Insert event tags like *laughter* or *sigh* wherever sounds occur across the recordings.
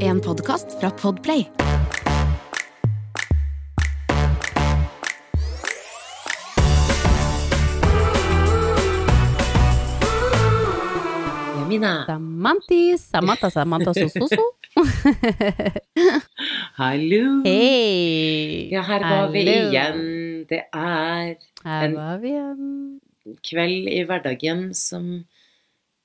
En podkast fra Podplay. Jamina. Samanti, Samantha, Samantha, so *laughs* Hallo. Hei! Ja, her var vi igjen. Det er Her En- var vi igjen. kveld i hverdagen som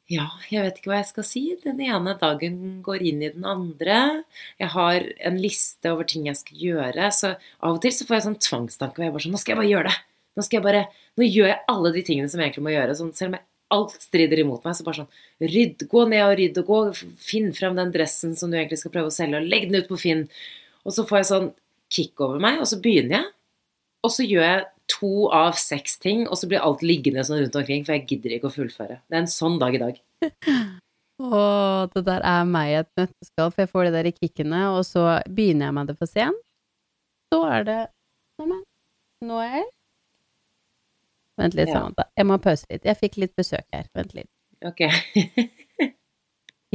Ja, jeg vet ikke hva jeg skal si. Den ene dagen går inn i den andre. Jeg har en liste over ting jeg skal gjøre, så av og til så får jeg sånn tvangstanke hvor jeg bare sånn Nå skal jeg bare gjøre det! Nå skal jeg bare Nå gjør jeg alle de tingene som jeg egentlig må gjøre. Sånn, selv om alt strider imot meg, så bare sånn Rydd, gå ned og rydd, og gå, finn frem den dressen som du egentlig skal prøve å selge, og legg den ut på Finn. Og så får jeg sånn kick over meg, og så begynner jeg. Og så gjør jeg to av seks ting, og så blir alt liggende sånn rundt omkring, for jeg gidder ikke å fullføre. Det er en sånn dag i dag. *laughs* Å, det der er meg i et nøtteskall, for jeg får de der kickene, og så begynner jeg med det for sent. Så er det Neimen, nå er jeg Vent litt, Ja. Samantha. Jeg må pause litt. Jeg fikk litt besøk her. Vent litt. Ok. *laughs*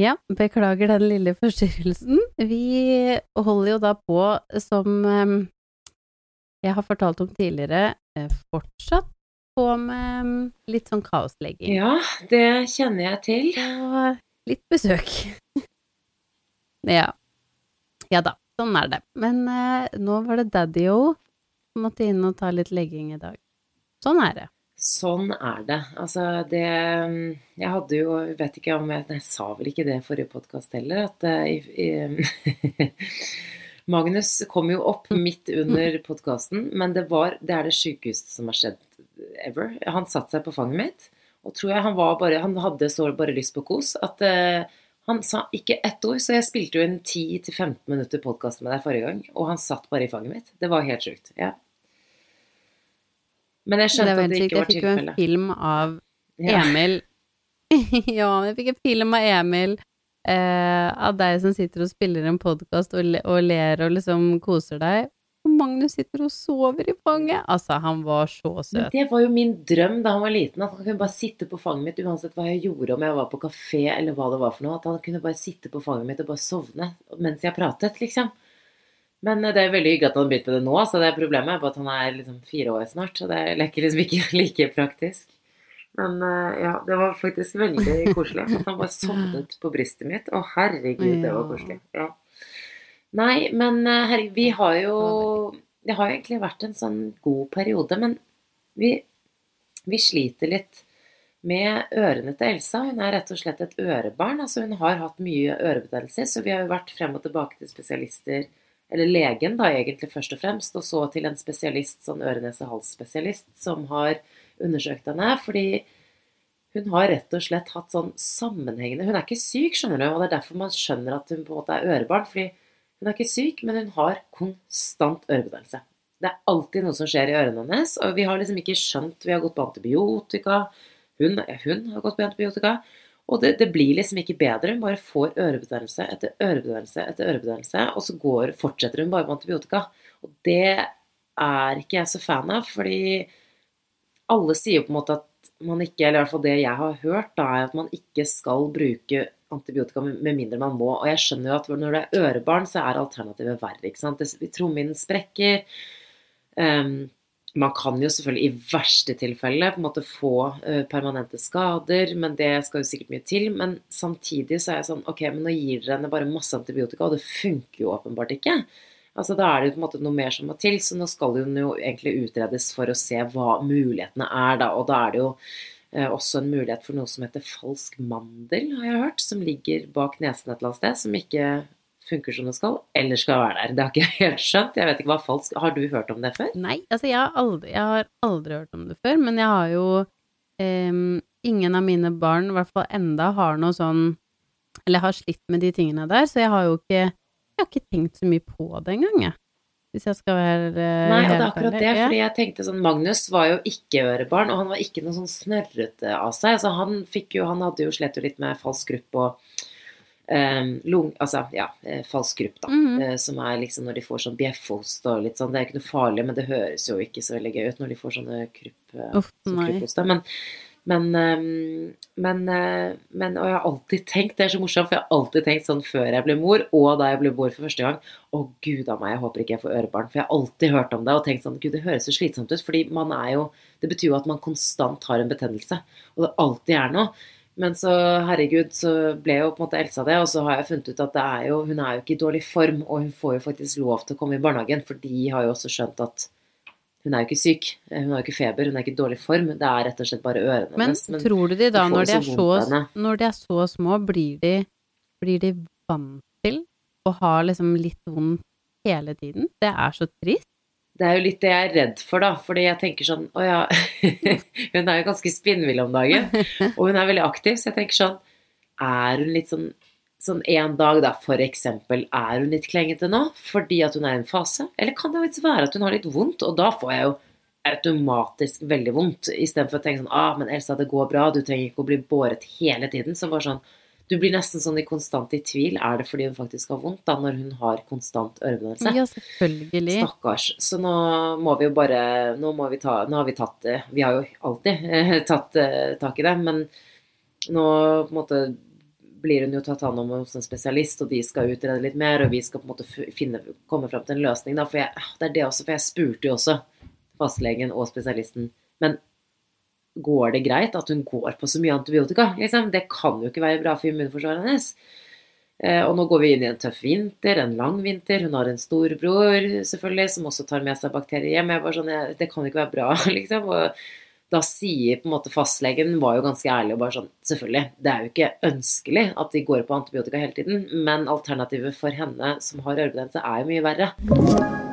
Ja, beklager den lille forstyrrelsen. Vi holder jo da på som jeg har fortalt om tidligere, eh, fortsatt på med litt sånn kaoslegging. Ja, det kjenner jeg til. Og litt besøk. *laughs* ja. Ja da, sånn er det. Men eh, nå var det daddy-o som måtte inn og ta litt legging i dag. Sånn er det. Sånn er det. Altså, det Jeg hadde jo jeg Vet ikke om jeg jeg sa vel ikke det i forrige podkast heller, at eh, i, i, *laughs* Magnus kom jo opp midt under podkasten, men det var Det er det sjukeste som har skjedd ever. Han satte seg på fanget mitt, og tror jeg han var bare Han hadde så bare lyst på kos at uh, han sa ikke ett ord, så jeg spilte jo en 10-15 minutter podkast med deg forrige gang, og han satt bare i fanget mitt. Det var helt sjukt. Ja. Men jeg Det skjønte var at det det var tilfellet. Jeg fikk jo en film av Emil *laughs* Ja, jeg fikk en film av Emil eh, av deg som sitter og spiller en podkast og, og ler og liksom koser deg. Magnus sitter og sover i fanget. Altså, han var så Men søt. det var jo min drøm da han var liten, at han kunne bare sitte på fanget mitt uansett hva jeg gjorde, om jeg var på kafé eller hva det var for noe. At han kunne bare sitte på fanget mitt og bare sovne mens jeg pratet, liksom. Men eh, det er veldig hyggelig at han har begynt med det nå, så det er problemet bare at han er liksom fire år snart, så det er ikke liksom ikke *laughs* like praktisk. Men eh, ja, det var faktisk veldig koselig at han bare sovnet på brystet mitt. Å herregud, det var koselig. Ja. Nei, men eh, herregud, vi har jo Det har jo egentlig vært en sånn god periode, men vi, vi sliter litt med ørene til Elsa. Hun er rett og slett et ørebarn. altså Hun har hatt mye ørebetennelser, så vi har jo vært frem og tilbake til spesialister, eller legen da egentlig først og fremst, og så til en spesialist, sånn øre-nese-hals-spesialist, som har undersøkt henne. fordi hun har rett og slett hatt sånn sammenhengende Hun er ikke syk, skjønner du, og det er derfor man skjønner at hun på en måte er ørebarn. fordi hun er ikke syk, men hun har konstant ørebetennelse. Det er alltid noe som skjer i ørene hennes, og vi har liksom ikke skjønt Vi har gått på antibiotika, hun, hun har gått på antibiotika, og det, det blir liksom ikke bedre. Hun bare får ørebetennelse etter ørebetennelse etter ørebetennelse, og så går, fortsetter hun bare med antibiotika. Og det er ikke jeg så fan av, fordi alle sier jo på en måte at man ikke, eller i hvert fall det jeg har hørt, da, er at man ikke skal bruke antibiotika med mindre man må. Og jeg skjønner jo at når det er ørebarn, så er alternativet verre. ikke sant? Trommehinnen sprekker. Um, man kan jo selvfølgelig i verste tilfelle på en måte få uh, permanente skader, men det skal jo sikkert mye til. Men samtidig så er jeg sånn Ok, men nå gir dere henne bare masse antibiotika, og det funker jo åpenbart ikke. Altså Da er det jo på en måte noe mer som må til, så nå skal hun jo egentlig utredes for å se hva mulighetene er, da. Og da er det jo også en mulighet for noe som heter falsk mandel, har jeg hørt, som ligger bak nesen et eller annet sted, som ikke funker som det skal, eller skal være der. Det har ikke jeg helt skjønt. Jeg vet ikke hva falsk Har du hørt om det før? Nei, altså jeg har aldri, jeg har aldri hørt om det før, men jeg har jo um, Ingen av mine barn, i hvert fall enda, har noe sånn Eller har slitt med de tingene der, så jeg har jo ikke Jeg har ikke tenkt så mye på det engang, jeg. Hvis jeg skal være eh, Nei, og det er akkurat det. Fordi jeg tenkte sånn Magnus var jo ikke ørebarn, og han var ikke noe sånn snørrete av seg. Altså, han fikk jo Han hadde jo slet jo litt med falsk grupp og um, lung... Altså, ja, eh, falsk grupp, da. Mhm. Eh, som er liksom når de får sånn bjeffost og litt sånn Det er ikke noe farlig, men det høres jo ikke så veldig gøy ut når de får sånne krupp... Uh, Uff, sånn. Men men, eh, men, eh, men Og jeg har alltid tenkt, det er så morsomt, for jeg har alltid tenkt sånn før jeg ble mor, og da jeg ble mor for første gang Å, gud a meg, jeg håper ikke jeg får ørebarn. For jeg har alltid hørt om det og tenkt sånn Gud, det høres så slitsomt ut. Fordi man er jo Det betyr jo at man konstant har en betennelse. Og det alltid er noe. Men så, herregud, så ble jo på en måte Elsa det, og så har jeg funnet ut at det er jo Hun er jo ikke i dårlig form, og hun får jo faktisk lov til å komme i barnehagen, for de har jo også skjønt at hun er jo ikke syk. Hun har jo ikke feber, hun er ikke i dårlig form. Det er rett og slett bare ørene Men hennes. tror du de da, når de, så så, når de er så små, blir de, blir de vant til å ha liksom litt vondt hele tiden? Det er så trist. Det er jo litt det jeg er redd for, da. Fordi jeg tenker sånn Å ja, *laughs* hun er jo ganske spinnvill om dagen. *laughs* Og hun er veldig aktiv, så jeg tenker sånn Er hun litt sånn Sånn en dag, da, eksempel, er hun litt klengete nå fordi at hun er i en fase? Eller kan det faktisk være at hun har litt vondt, og da får jeg jo automatisk veldig vondt, istedenfor å tenke sånn Ah, men Elsa, det går bra, du trenger ikke å bli båret hele tiden. Så bare sånn Du blir nesten sånn i konstant i tvil. Er det fordi hun faktisk har vondt, da, når hun har konstant ørebetennelse? Ja, selvfølgelig. Stakkars. Så nå må vi jo bare Nå må vi ta Nå har vi tatt Vi har jo alltid eh, tatt eh, tak i det, men nå på en måte blir hun jo tatt hånd om hos en spesialist, og de skal utrede litt mer, og vi skal på en måte finne, komme fram til en løsning, da. For jeg, ah, det er det også, for jeg spurte jo også fastlegen og spesialisten, men går det greit at hun går på så mye antibiotika? Liksom? Det kan jo ikke være bra for immunforsvaret hennes. Eh, og nå går vi inn i en tøff vinter, en lang vinter. Hun har en storbror selvfølgelig, som også tar med seg bakterier hjem. Jeg bare sånn, det kan ikke være bra, *laughs* liksom. Og da sier på en måte fastlegen, var jo ganske ærlig og bare sånn Selvfølgelig, det er jo ikke ønskelig at de går på antibiotika hele tiden, men alternativet for henne som har ørebetennelse, er jo mye verre.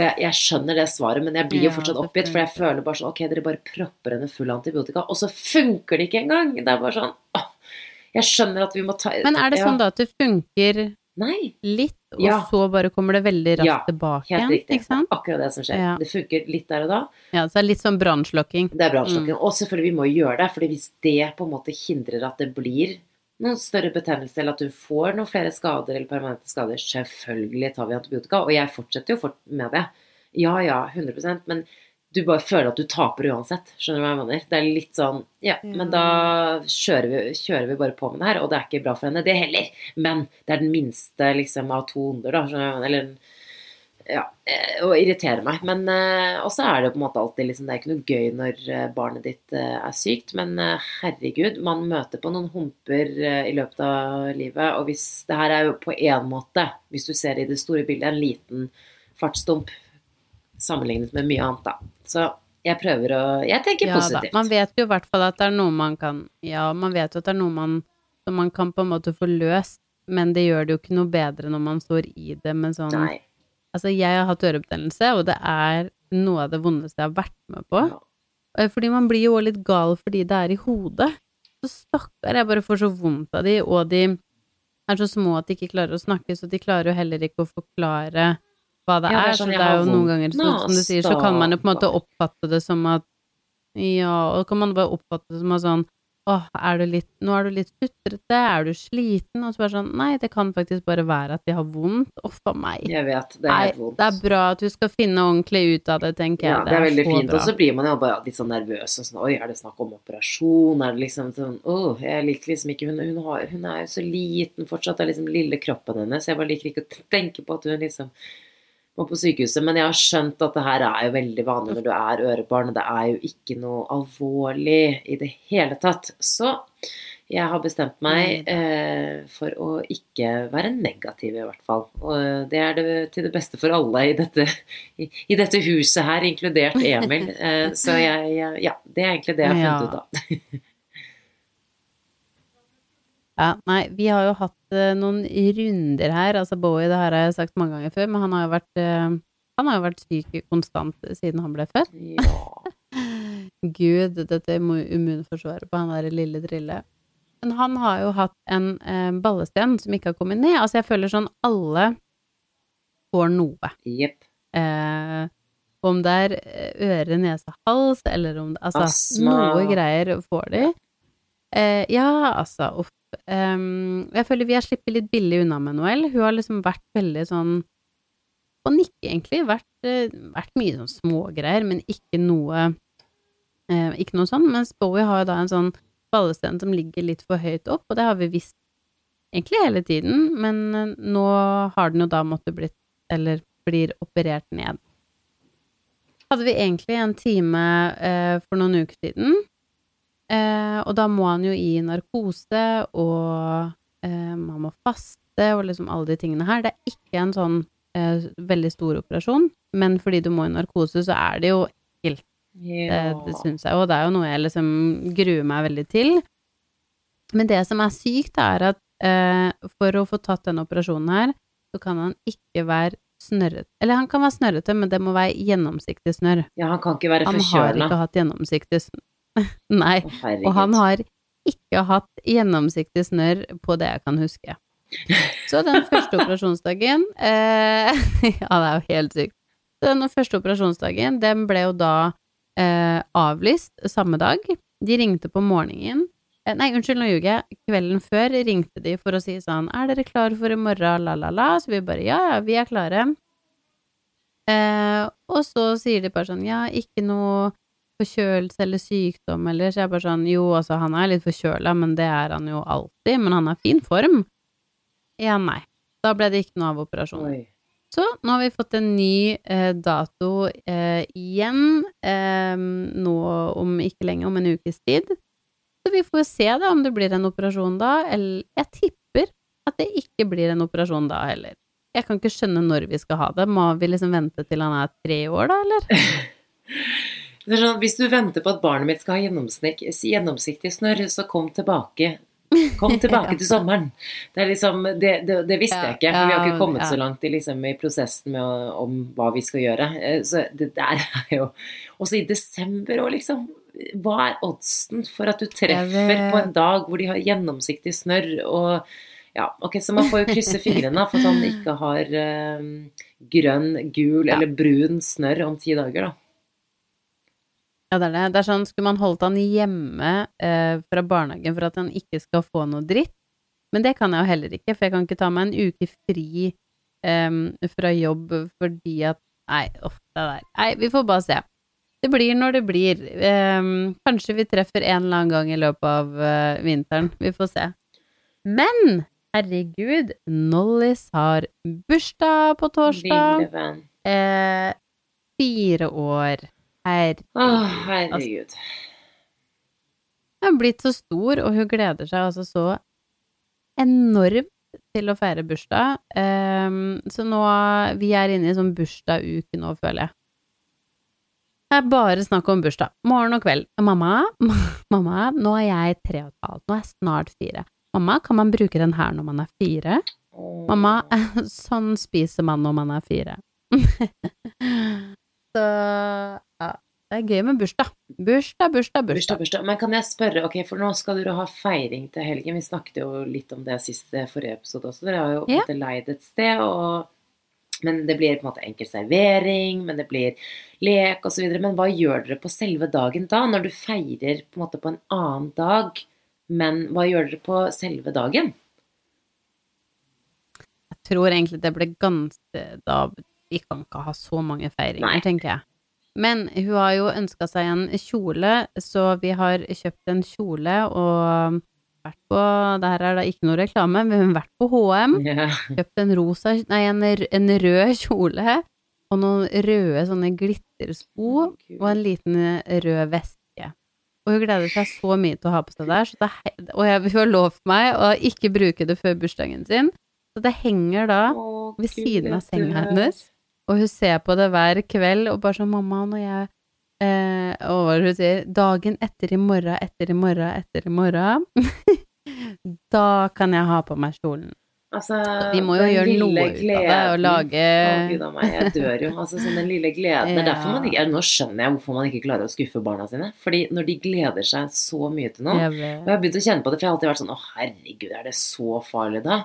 Og jeg, jeg skjønner det svaret, men jeg blir jo fortsatt oppgitt, for jeg føler bare sånn Ok, dere bare propper henne full av antibiotika, og så funker det ikke engang! Det er bare sånn åh, Jeg skjønner at vi må ta Men er det sånn da at det funker Nei. litt, og Ja. så bare kommer det veldig raskt Ja, tilbake igjen? riktig. Ikke sant? Akkurat det som skjer. Ja. Det funker litt der og da. Ja, så det er litt sånn brannslukking. Det er brannslukking. Mm. Og selvfølgelig, vi må gjøre det, for hvis det på en måte hindrer at det blir noen større betennelse, eller at du får noen flere skader eller permanente skader, selvfølgelig tar vi antibiotika. Og jeg fortsetter jo fort med det. Ja ja, 100% men du bare føler at du taper uansett. Skjønner du hva jeg mener? Det er litt sånn Ja, men da kjører vi, kjører vi bare på med det her, og det er ikke bra for henne, det heller. Men det er den minste liksom av to onder, da. Eller ja, eh, og irriterer meg. Men eh, også er det på en måte alltid liksom, Det er ikke noe gøy når eh, barnet ditt er sykt, men herregud, man møter på noen humper i løpet av livet. Og hvis det her er jo på én måte, hvis du ser i det store bildet, en liten fartsdump sammenlignet med mye annet, da. Så jeg prøver å Jeg tenker Ja da. Man vet jo i hvert fall at det er noe man kan Ja, man vet jo at det er noe man som man kan på en måte få løst, men det gjør det jo ikke noe bedre når man står i det med sånn Nei. Altså, jeg har hatt ørebetennelse, og det er noe av det vondeste jeg har vært med på. Eh, Fordi man blir jo også litt gal fordi det er i hodet. Så stakkar, jeg bare får så vondt av de, og de er så små at de ikke klarer å snakke, så de klarer jo heller ikke å forklare hva det Ja, det er er. sånn, så det er jo noen ganger, så, som du sier, så kan man jo på en måte oppfatte det som at Ja, og kan man bare oppfatte det som at sånn Åh, er du litt Nå er du litt sutrete, er du sliten? Og så bare sånn Nei, det kan faktisk bare være at de har vondt. Uff a meg. Jeg vet, det er Nei, helt vondt. det er bra at du skal finne ordentlig ut av det, tenker jeg. Ja, det er veldig fint. bra. Og så blir man jo bare litt sånn nervøs og sånn Oi, er det snakk om operasjon? Er det liksom sånn Å, jeg liker liksom ikke Hun, hun, har, hun er jo så liten fortsatt. Det er liksom lille kroppen hennes. Jeg bare liker ikke å tenke på at hun liksom må på sykehuset. Men jeg har skjønt at det her er jo veldig vanlig når du er ørebarn, og det er jo ikke noe alvorlig i det hele tatt. Så jeg har bestemt meg eh, for å ikke være negativ, i hvert fall. Og det er det til det beste for alle i dette, i, i dette huset her, inkludert Emil. *laughs* Eh, så jeg, ja, det er egentlig det jeg har Ja. funnet ut av. *laughs* Ja, nei, vi har jo hatt uh, noen runder her. Altså Bowie, det har jeg sagt mange ganger før, men han har jo vært, uh, han har jo vært syk konstant siden han ble født. Ja. *laughs* Gud, dette forsvare på han der lille drille. Men han har jo hatt en uh, ballesten som ikke har kommet ned. Altså, jeg føler sånn alle får noe. Jepp. Eh, om det er øre, nese, hals, eller om det Altså, Asma. noe greier får de. Eh, ja, altså, uff. Ehm, jeg føler vi har sluppet litt billig unna med Noel. Hun har liksom vært veldig sånn på nikket, egentlig. Vært, uh, vært mye sånn smågreier, men ikke noe uh, Ikke noe sånn. Mens Bowie har jo da en sånn ballesten som ligger litt for høyt opp, og det har vi visst egentlig hele tiden, men uh, nå har den jo da måttet blitt, eller blir operert ned. Hadde vi egentlig en time for noen uker siden, eh, og da må han jo i narkose, og eh, man må faste, og liksom alle de tingene her. Det er ikke en sånn eh, veldig stor operasjon, men fordi du må i narkose, så er det jo ekkelt. Det, Ja. det syns jeg, og det er jo noe jeg liksom gruer meg veldig til. Men det som er sykt, er at eh, for å få tatt den operasjonen her, så kan han ikke være snørret. Eller han kan være snørrete, men det må være gjennomsiktig snørr. ja, han kan ikke være Han har ikke hatt gjennomsiktig snørr. *laughs* Nei, herregud. og han har ikke hatt gjennomsiktig snørr på det jeg kan huske. Så den første operasjonsdagen *laughs* eh, *laughs* Ja, det er jo helt sykt. Den første operasjonsdagen, den ble jo da eh, avlyst samme dag. De ringte på morgenen. Eh, nei, unnskyld, nå ljuger jeg. Kvelden før ringte de for å si sånn Er dere klare for i morgen, la, la, la? Så vi bare ja, ja, vi er klare. Eh, og så sier de bare sånn ja, ikke noe forkjølelse eller sykdom eller Så jeg bare sånn jo, altså, han er litt forkjøla, men det er han jo alltid. Men han er fin form. Ja, nei. Da ble det ikke noe av operasjonen. Så nå har vi fått en ny eh, dato eh, igjen, eh, nå om ikke lenge, om en ukes tid. Så vi får se da om det blir en operasjon da, eller jeg tipper at det ikke blir en operasjon da heller. Jeg kan ikke skjønne når vi skal ha det. Må vi liksom vente til han er tre år da, eller? *laughs* Sånn, hvis du venter på at barnet mitt skal ha gjennomsiktig snørr, så kom tilbake. Kom tilbake *laughs* til sommeren. Det, liksom, det, det, det visste Ja, jeg ikke, for vi har ikke kommet ja. så langt i, liksom, i prosessen med å, om hva vi skal gjøre. Eh, Så det der er jo Også i desember òg, liksom. Hva er oddsen for at du treffer på en dag hvor de har gjennomsiktig snørr og ja, ok, Så man får jo krysse fingrene for at han ikke har eh, grønn, gul *laughs* Ja. eller brun snørr om ti dager, da. Ja, det er det. Det er sånn, skulle man holdt han hjemme eh, fra barnehagen for at han ikke skal få noe dritt? Men det kan jeg jo heller ikke, for jeg kan ikke ta meg en uke fri eh, fra jobb fordi at Nei, uff, det der. Nei, vi får bare se. Det blir når det blir. Eh, kanskje vi treffer en eller annen gang i løpet av eh, vinteren. Vi får se. Men herregud, Nollis har bursdag på torsdag. Eh, fire år. Herregud. Å, herregud. Hun er blitt så stor, og hun gleder seg altså så enormt til å feire bursdag. Um, så nå Vi er inne i sånn bursdagsuke nå, føler jeg. Det er bare snakk om bursdag. Morgen og kveld. Mamma, *laughs* mamma, nå er jeg tre og et halvt. Nå er jeg snart fire. Mamma, kan man bruke den her når man er fire? Mamma, *laughs* sånn spiser man når man er fire. *laughs* så ja, det er gøy med bursdag. Bursdag, bursdag, Bursdag, bursdag. Men kan jeg spørre, ok, for nå skal dere ha feiring til helgen. Vi snakket jo litt om det siste forrige episode også. Dere har jo Ja. leid et sted, og men det blir på en måte enkel servering, men det blir lek osv. Men hva gjør dere på selve dagen da, når du feirer på en måte på en annen dag? Men hva gjør dere på selve dagen? Jeg tror egentlig det ble ganske da Vi kan ikke ha så mange feiringer, Nei. tenker jeg. Men hun har jo ønska seg en kjole, så vi har kjøpt en kjole og vært på Det her er da ikke noe reklame, men vi har vært på HM. Yeah. Kjøpt en rosa Nei, en, en rød kjole og noen røde sånne glittersko og en liten rød veske. Og hun gleder seg så mye til å ha på seg der, så det, og jeg, hun har lovt meg å ikke bruke det før bursdagen sin. Så det henger da oh, ved siden av senga hennes, og hun ser på det hver kveld, og bare sånn, mamma, når jeg eh, Og hva hun sier? Dagen etter i morgen, etter i morgen, etter i morgen. *laughs* da kan jeg ha på meg kjolen. Altså, Vi må jo gjøre noe gleden. ut av det, og lage Å, Gud a meg, jeg dør jo. Altså, sånn den lille gleden. Det er derfor man ikke, nå skjønner jeg hvorfor man ikke klarer å skuffe barna sine. Fordi når de gleder seg så mye til noe Og jeg har begynt å kjenne på det, for jeg har alltid vært sånn Å, herregud, er det så farlig, da?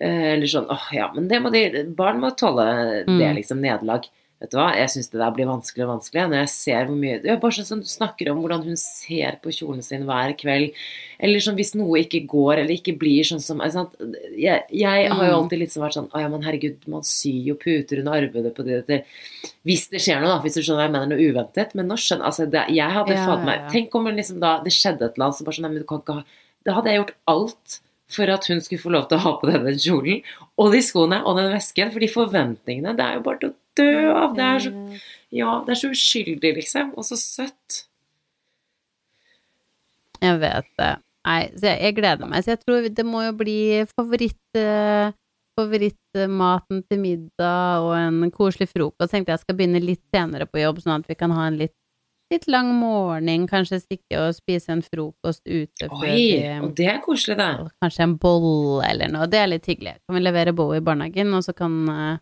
Eh, eller sånn Åh, ja, men det må de Barn må tåle det, Mm. liksom. Nederlag. Vet du hva, jeg syns det der blir vanskelig og vanskelig når jeg ser hvor mye ja, Bare sånn som du snakker om hvordan hun ser på kjolen sin hver kveld. Eller sånn hvis noe ikke går, eller ikke blir sånn som? Jeg, jeg har jo alltid alltid liksom vært sånn Å ja, men herregud, man syr jo puter under arbeidet på det, det Hvis det skjer noe, da. Hvis du skjønner hva jeg mener, noe uventet. Men nå skjønner altså, det, Jeg hadde Ja, ja, meg ja. Tenk om liksom da det skjedde et eller annet, så bare sånn Nei, men du kan ikke ha Da hadde jeg gjort alt for at hun skulle få lov til å ha på denne kjolen og de skoene og den vesken. For de forventningene, det er jo bare til å dø av. Det er så, ja, det er så uskyldig, liksom. Og så søtt. Jeg vet det. Nei, så jeg, jeg gleder meg. Så jeg tror det må jo bli favoritt, eh, favorittmaten til middag og en koselig frokost. Tenkte jeg skal begynne litt senere på jobb, sånn at vi kan ha en litt, litt lang morgen. Kanskje stikke og spise en frokost ute før Oi, vi og det er koselig, det. Kanskje en bolle eller noe. Det er litt hyggelig. Kan vi levere bo i barnehagen, og så kan eh,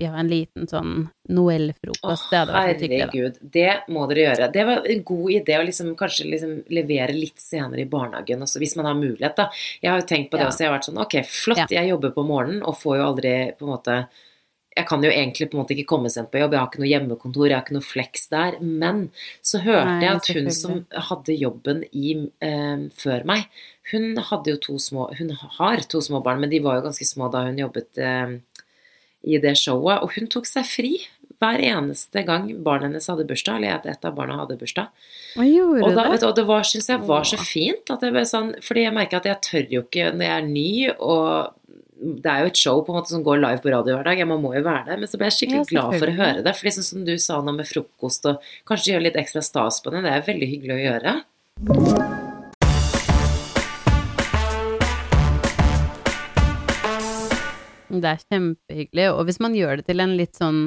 vi ha en liten sånn Noel-frokost. det hadde vært hyggelig, da. herregud, det må dere gjøre. Det var en god idé å liksom, kanskje liksom levere litt senere i barnehagen, også, hvis man har mulighet. da. Jeg har jo tenkt på det Ja. også. Jeg har vært sånn Ok, flott, Ja. jeg jobber på morgenen og får jo aldri på en måte jeg kan jo egentlig på en måte ikke komme sent på jobb, jeg har ikke noe hjemmekontor, jeg har ikke noe flex der. Men så hørte Nei, jeg at hun som hadde jobben i, eh, før meg, hun hadde jo to små Hun har to små barn, men de var jo ganske små da hun jobbet eh, i det showet. Og hun tok seg fri hver eneste gang barnet hennes hadde bursdag, eller et- et av barna hadde bursdag. Og Og, da, det? du, og det var, synes jeg var så fint. At jeg ble sånn, fordi jeg merker at jeg tør jo ikke når jeg er ny, og det er jo et show på en måte som går live på radio hver dag, jeg, må jo være der. Men så ble jeg skikkelig Ja, glad for å høre det. fordi liksom som du sa nå med frokost, og kanskje gjøre litt ekstra stas på det, det er veldig hyggelig å gjøre. Det er kjempehyggelig, og hvis man gjør det til en litt sånn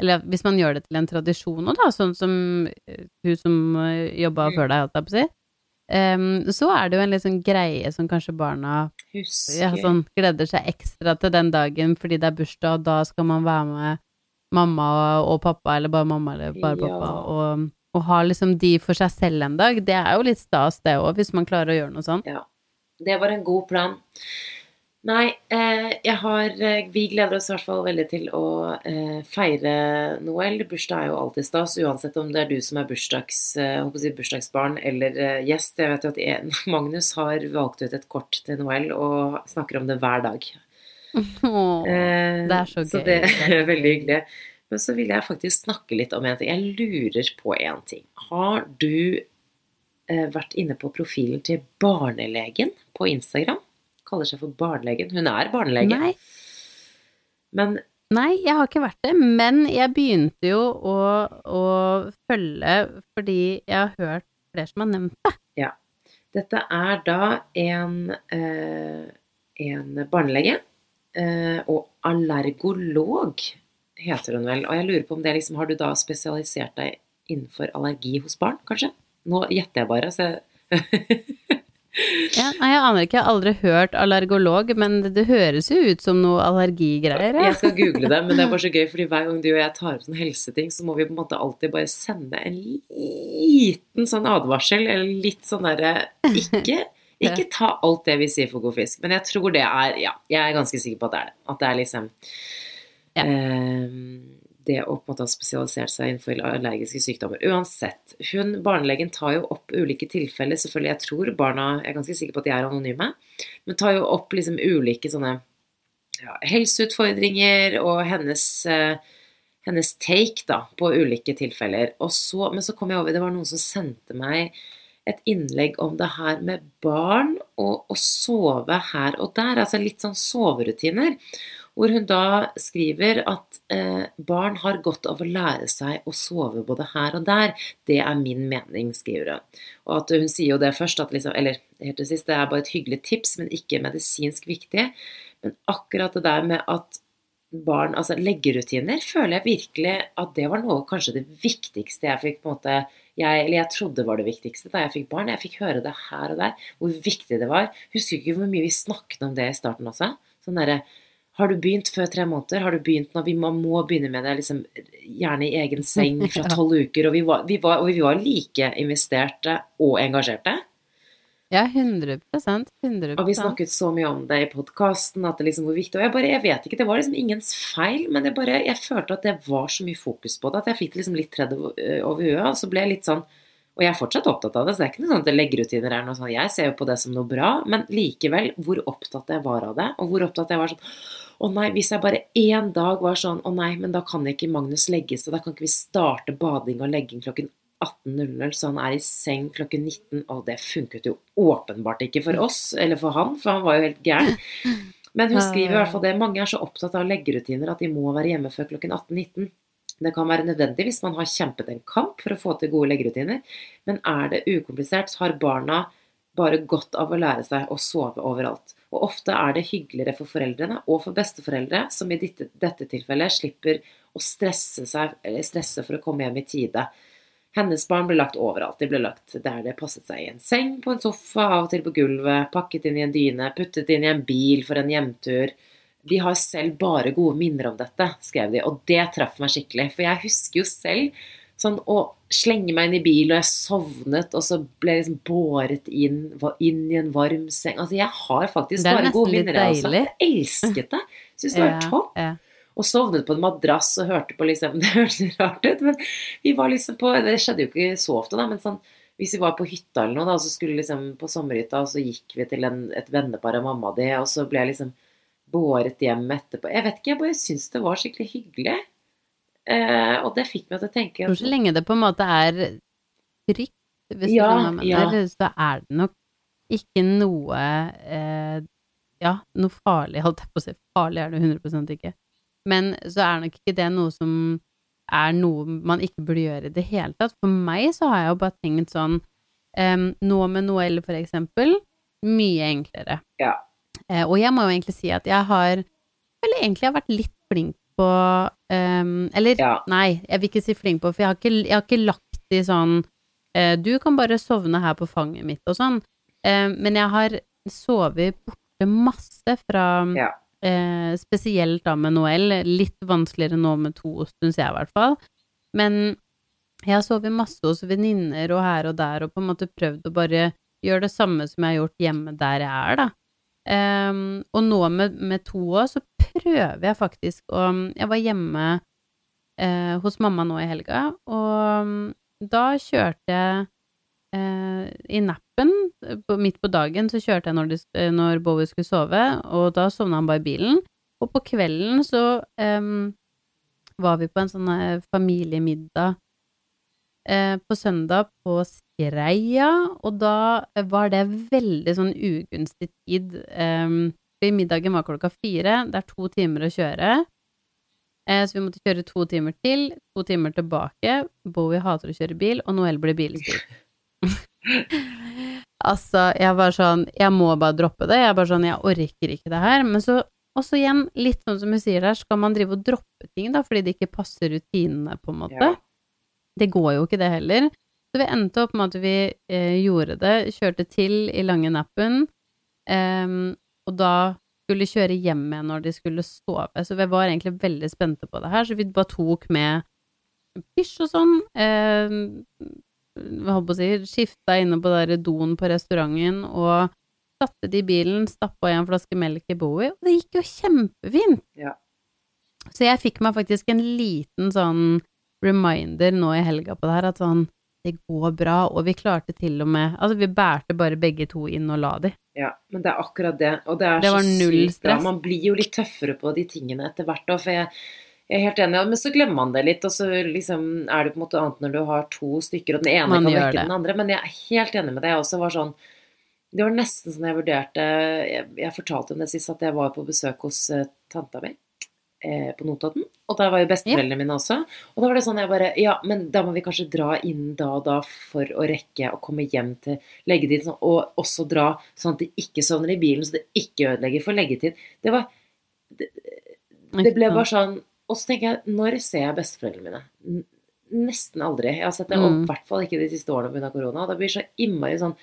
Eller hvis man gjør det til en tradisjon òg, da, sånn som eh, hun som jobba Mm. før deg, holdt jeg på å si, em, så er det jo en litt sånn greie som kanskje barna ja, sånn, gleder seg ekstra til den dagen fordi det er bursdag, og da skal man være med mamma og, og pappa, eller bare mamma eller bare Ja. pappa, og, og ha liksom de for seg selv en dag. Det er jo litt stas, det òg, hvis man klarer å gjøre noe sånt. Ja, det var en god plan. Nei, eh, jeg har eh, Vi gleder oss i hvert fall veldig til å eh, feire Noel. Bursdag er jo alltid stas, uansett om det er du som er bursdags, si bursdagsbarn eller gjest. Jeg vet jo at en, *laughs* Magnus har valgt ut et kort til Noel og snakker om det hver dag. Eh, det er så gøy. Så det er *laughs* veldig hyggelig. Men så vil jeg faktisk snakke litt om en ting. Jeg lurer på en ting. Har du eh, vært inne på profilen til barnelegen på Instagram? Kaller seg for barnelegen. Hun er barnelege. Nei, Men Nei, jeg har ikke vært det, men jeg begynte jo å, å følge fordi jeg har hørt flere som har nevnt det. dette er da en, eh, en barnelege eh, og allergolog, heter hun vel. Og jeg lurer på om det liksom Har du da spesialisert deg innenfor allergi hos barn, kanskje? Nå gjetter jeg bare, så jeg *laughs* Ja, nei, jeg aner ikke, jeg har aldri hørt allergolog, men det, det høres jo ut som noe allergigreier. Ja. Jeg skal google det, men det er bare så gøy, fordi hver gang du og jeg tar opp sånne helseting, så må vi på en måte alltid bare sende en liten sånn advarsel, eller litt sånn derre Ikke, *laughs* ikke ta alt det vi sier for god fisk, men jeg tror det er Ja, jeg er ganske sikker på at det er det. At det er liksom Ja. eh, det å på en måte ha spesialisert seg innenfor allergiske sykdommer. Uansett, hun, barnelegen tar jo opp ulike tilfeller, selvfølgelig, jeg tror barna Jeg er ganske sikker på at de er anonyme, men tar jo opp liksom ulike sånne ja, helseutfordringer og hennes, eh, hennes take da, på ulike tilfeller. Så, men så kom jeg over, det var noen som sendte meg et innlegg om det her med barn og å sove her og der, altså litt sånn soverutiner. Hvor hun da skriver at eh, barn har godt av å lære seg å sove både her og der. Det er min mening, skriver hun. Og at hun sier jo det først, at liksom, eller helt til sist, det er bare et hyggelig tips, men ikke medisinsk viktig. Men akkurat det der med at barn, altså leggerutiner, føler jeg virkelig at det var noe kanskje det viktigste jeg fikk på en måte jeg, eller jeg trodde var det viktigste da jeg fikk barn. Jeg fikk høre det her og der, hvor viktig det var. Husker ikke hvor mye vi snakket om det i starten også. Sånn derre Har du begynt før tre måneder? Har du begynt når vi må, må begynne med det liksom, gjerne i egen seng *laughs* fra tolv uker? Og vi var, vi, var, og vi var like investerte og engasjerte. Ja, 100 100 Og vi snakket så mye om det i podkasten, at det liksom hvor viktig Og jeg bare, jeg vet ikke, det var liksom ingens feil, men jeg bare, jeg følte at det var så mye fokus på det, at jeg fikk liksom litt tredd over over huet, og så ble jeg litt sånn Og jeg er fortsatt opptatt av det, så det er ikke noe sånn at leggerutiner er noe sånn Jeg ser jo på det som noe bra, men likevel, hvor opptatt jeg var av det, og hvor opptatt jeg var sånn å nei, hvis jeg bare én dag var sånn Å nei, men da kan ikke Magnus legge seg, da kan ikke vi starte bading og legging klokken 18.00, så han er i seng klokken 19, og det funket jo åpenbart ikke for oss, eller for han, for han var jo helt gæren. *laughs* Men hun skriver i hvert fall det, mange er så opptatt av leggerutiner at de må være hjemme før klokken 18.19. Det kan være nødvendig hvis man har kjempet en kamp for å få til gode leggerutiner, men er det ukomplisert, så har barna bare godt av å lære seg å sove overalt. Og ofte er det hyggeligere for foreldrene og for besteforeldre, som i dette, tilfellet slipper å stresse, seg, stresse for å komme hjem i tide. Hennes barn ble lagt overalt. De ble lagt der det passet seg. I en seng, på en sofa, av og til på gulvet, pakket inn i en dyne, puttet inn i en bil for en hjemtur. De har selv bare gode minner om dette, skrev de, og det traff meg skikkelig. For jeg husker jo selv sånn å slenge meg inn i bil, og jeg sovnet, og så ble jeg liksom båret inn, inn i en varm seng. Altså, jeg har faktisk Det er bare nesten gode litt minner. Altså. jeg elsket det. Syns det var Ja, topp ja. og sovnet på en madrass og hørte på liksom *laughs* Det hørtes rart ut, men vi var liksom på Det skjedde jo ikke så ofte, da, men sånn hvis vi var på hytta eller noe, da, så skulle liksom på sommerhytta, og så gikk vi til en, et vennepar av mamma di, og så ble jeg liksom båret hjem etterpå. Jeg vet ikke, jeg bare syns det var skikkelig hyggelig. Eh, og det fikk meg til å tenke Jeg så lenge det på en måte er trygt, hvis Ja, du mener, ja. så er det nok ikke noe eh, Ja, noe farlig, *laughs* holdt jeg på å si. Farlig er det 100 ikke. Men så er nok ikke det noe som er noe man ikke burde gjøre i det hele tatt. For meg så har jeg jo bare tenkt sånn um, Nå med Noel, for eksempel, mye enklere. Ja. Eh, og jeg må jo egentlig si at jeg har Eller egentlig har vært litt flink på um, Eller Ja. nei, jeg vil ikke si flink på, for jeg har ikke, jeg har ikke lagt i sånn eh, Du kan bare sovne her på fanget mitt og sånn. Eh, men jeg har sovet borte masse fra Ja. eh, Spesielt da med Noel. Litt vanskeligere nå med to, syns jeg i hvert fall. Men jeg har sovet masse hos venninner og her og der, og på en måte prøvd å bare gjøre det samme som jeg har gjort hjemme der jeg er, da. Ehm, og nå med, med to år, så prøver jeg faktisk å Jeg var hjemme eh, hos mamma nå i helga, og da kjørte jeg eh, i nappen, på, midt på dagen, så kjørte jeg når, de, når Bowie skulle sove, og da sovna han bare i bilen. Og på kvelden så em, var vi på en sånn eh, familiemiddag eh, på søndag på Skreia, og da var det veldig sånn ugunstig tid. Fordi middagen var klokka fire, det er to timer å kjøre. Eh, så vi måtte kjøre to timer til, to timer tilbake. Bowie hater å kjøre bil, og Noel blir bilstyr. *laughs* altså, jeg var sånn Jeg må bare droppe det. Jeg er bare sånn, jeg orker ikke det her. Men så også igjen, litt sånn som hun sier der, skal man drive og droppe ting, da, fordi det ikke passer rutinene, på en måte. Ja. Det går jo ikke det heller. Så vi endte opp med at vi eh, gjorde det, kjørte til i lange nappen, em, og da skulle kjøre hjem igjen når de skulle sove. Så vi var egentlig veldig spente på det her, så vi bare tok med pysj og sånn. Eh, hva holdt på å si, skifta inne på der doen på restauranten og satte det i bilen, stappa i en flaske melk i Bowie, og det gikk jo kjempefint. Ja. Så jeg fikk meg faktisk en liten sånn reminder nå i helga på det her, at sånn, det går bra, og vi klarte til og med Altså, vi bærte bare begge to inn og la de. Ja, men det er akkurat det. Og det er Det så sykt bra. Man blir jo litt tøffere på de tingene etter hvert òg, for jeg, jeg er helt enig. Men så glemmer man det litt, og så liksom er det på en måte annet når du har to stykker, og den ene Man kan vekke det. den andre. Men jeg er helt enig med deg. Jeg også var sånn Det var nesten sånn jeg vurderte Jeg, jeg fortalte om det sist, at jeg var på besøk hos uh, tanta mi eh, på Notodden. Og der var jo besteforeldrene mine også. Og da var det sånn jeg bare Ja, men da må vi kanskje dra inn da og da for å rekke å komme hjem til leggetid. Sånn, og også dra sånn at de ikke sovner i bilen, så det ikke ødelegger for leggetid. Det var Det, det ble bare sånn Og så tenker jeg, når ser jeg besteforeldrene mine? Nesten aldri. Jeg har sett det, og Mm. i hvert fall ikke de siste årene pga. korona. Det blir så innmari sånn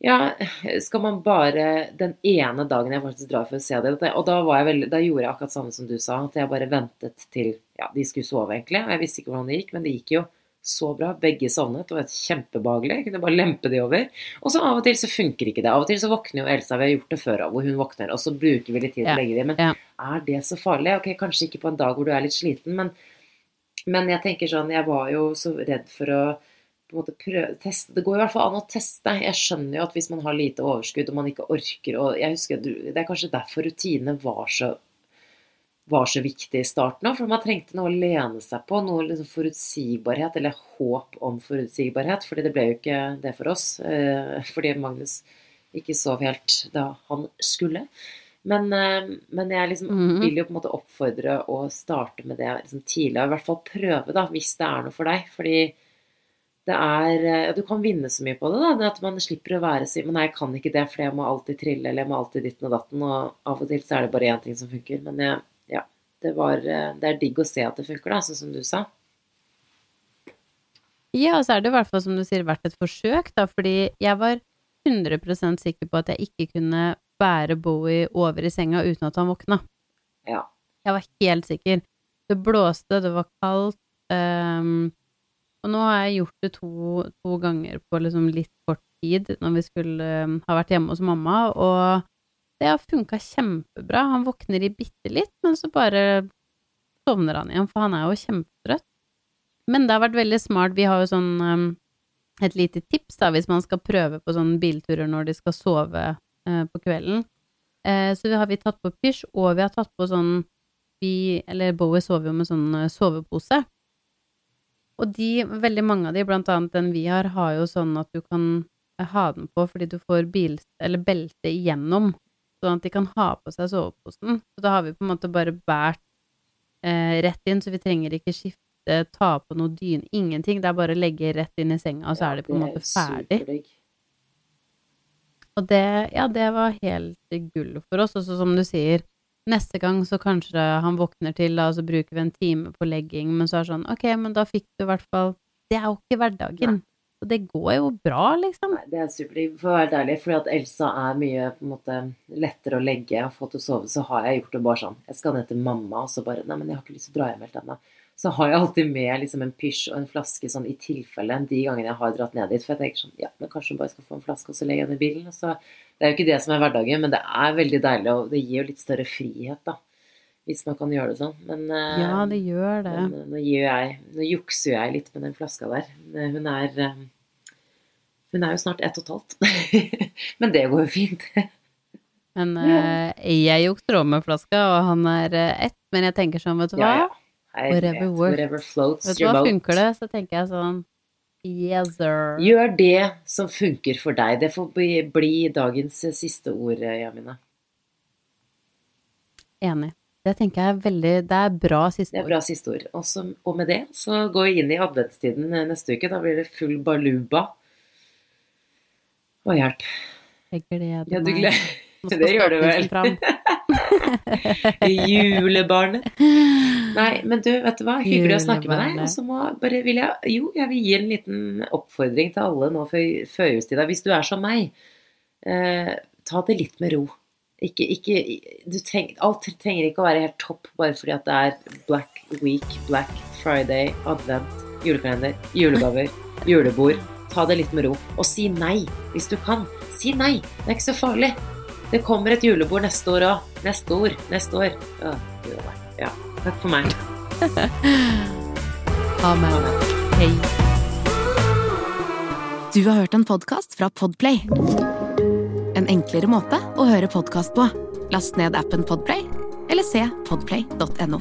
ja, skal man bare den ene dagen jeg faktisk drar for å se det Og da, var jeg veldig, da gjorde jeg akkurat samme som du sa, at jeg bare ventet til ja, de skulle sove, egentlig. Og jeg visste ikke hvordan det gikk, men det gikk jo så bra. Begge sovnet, det var et kjempebehagelig. Jeg kunne bare lempe de over. Og så av og til så funker ikke det. Av og til så våkner jo Elsa, vi har gjort det før, hvor hun våkner, og så bruker vi litt tid på å legge dem. Men ja. er det så farlig? Ok, kanskje ikke på en dag hvor du er litt sliten, men, men jeg tenker sånn, jeg var jo så redd for å på en måte prøve, teste. Det går i hvert fall an å teste. Jeg skjønner jo at hvis man har lite overskudd og man ikke orker og jeg husker, Det er kanskje derfor rutinene var så, var så viktig i starten òg. For man trengte noe å lene seg på. Noe liksom forutsigbarhet, eller håp om forutsigbarhet. fordi det ble jo ikke det for oss. eh, Fordi Magnus ikke sov helt da han skulle. Men, eh, men jeg liksom Mhm. vil jo på en måte oppfordre å starte med det liksom tidlig. og I hvert fall prøve, da, hvis det er noe for deg. Fordi det er eh, ja, Du kan vinne så mye på det. da, det At man slipper å være så Men nei, jeg kan ikke det, for jeg må alltid trille, eller jeg må alltid ditten og datten. Og av og til så er det bare én ting som funker. Men jeg, ja, det, var, eh, det er digg å se at det funker, da, sånn som du sa. Ja, og så er det i hvert fall, som du sier, vært et forsøk, da, fordi jeg var 100% sikker på at jeg ikke kunne bære Bowie over i senga uten at han våkna. Ja. Jeg var helt sikker. Det blåste, det var kaldt. ehm, og nå har jeg gjort det to, to ganger på liksom litt kort tid, når vi skulle um, ha vært hjemme hos mamma, og det har funka kjempebra. Han våkner i bitte litt, men så bare sovner han igjen, for han er jo kjempetrøtt. Men det har vært veldig smart. Vi har jo sånn um, et lite tips da, hvis man skal prøve på sånne bilturer når de skal sove uh, på kvelden. Uh, så har vi tatt på pysj, og vi har tatt på sånn vi, eller Bowie sover jo med sånn eh, sovepose. Og de, veldig mange av de, blant annet den vi har, har jo sånn at du kan eh, ha den på fordi du får bil, eller belte igjennom, sånn at de kan ha på seg soveposen. Så da har vi på en måte bare båret eh, rett inn, så vi trenger ikke skifte, ta på noe dyne, ingenting. Det er bare å legge rett inn i senga, og så er de på en måte ferdig. Og det, ja, det var helt gull for oss. Og så som du sier, neste gang så kanskje han våkner til, da, og så bruker vi en time på legging, men så er det sånn, ok, men da fikk du i hvert fall Det er jo ikke hverdagen. Og det går jo bra, liksom. Nei, det er supert. for å være ærlig. Fordi at Elsa er mye på en måte lettere å legge og få til å sove, så har jeg gjort det bare sånn. Jeg skal ned til mamma, og så bare Nei, men jeg har ikke lyst til å dra hjem helt ennå. Så har jeg alltid med liksom en pysj og en flaske sånn i tilfelle de gangene jeg har dratt ned dit. For jeg tenker sånn Ja, men kanskje hun bare skal få en flaske, og så legger jeg den i bilen. Og så, det er jo ikke det som er hverdagen, men det er veldig deilig, og det gir jo litt større frihet, da. Hvis man kan gjøre det sånn. Men, eh, Ja, det gjør det. men eh, nå, jeg, nå jukser jeg litt med den flaska der. Hun er eh, Hun er jo snart ett og et halvt. *laughs* Men det går jo fint. Men ja. jeg jukser òg med flaska, og han er eh, ett, men jeg tenker sånn, vet du hva? Ja, ja. Jeg Whatever works. Whatever floats Vet du hva, funker det? Så tenker jeg sånn Yes, sir. Gjør det som funker for deg. Det får bli, bli dagens siste ord, eh, Jamina. Enig. Det tenker jeg er veldig Det er bra siste Det er ord. bra siste ord. Og, så- og med det så går vi inn i adventstiden eh, neste uke. Da blir det full baluba. Og hjelp. Jeg gleder Ja, du gleder *laughs* Det gjør du vel. *laughs* Julebarnet. *laughs* Nei, men du, vet du hva? Hyggelig å snakke med deg. Og så må bare vil jeg Jo, jeg vil gi en liten oppfordring til alle nå før førjulstida. Hvis du er som meg, eh, ta det litt med ro. Ikke, ikke du treng, Alt trenger ikke å være helt topp bare fordi at det er Black Week, Black Friday, advent, julekalender, julegaver, *laughs* julebord. Ta det litt med ro. Og si nei hvis du kan. Si nei. Det er ikke så farlig. Det kommer et julebord neste år òg. Neste år. Neste år. Ja. Takk for meg. *laughs* Amen. Amen. Hei. Du har hørt en podkast fra Podplay. En enklere måte å høre podkast på. Last ned appen Podplay eller se podplay.no.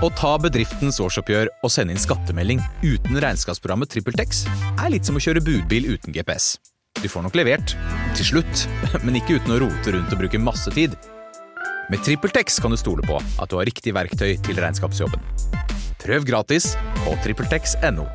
Å ta bedriftens årsoppgjør og sende inn skattemelding uten regnskapsprogrammet TrippelTex er litt som å kjøre budbil uten GPS. Du får nok levert, til slutt, *laughs* men ikke uten å rote rundt og bruke masse tid. Med TrippelTex kan du stole på at du har riktig verktøy til regnskapsjobben. Prøv gratis på TrippelTex.no.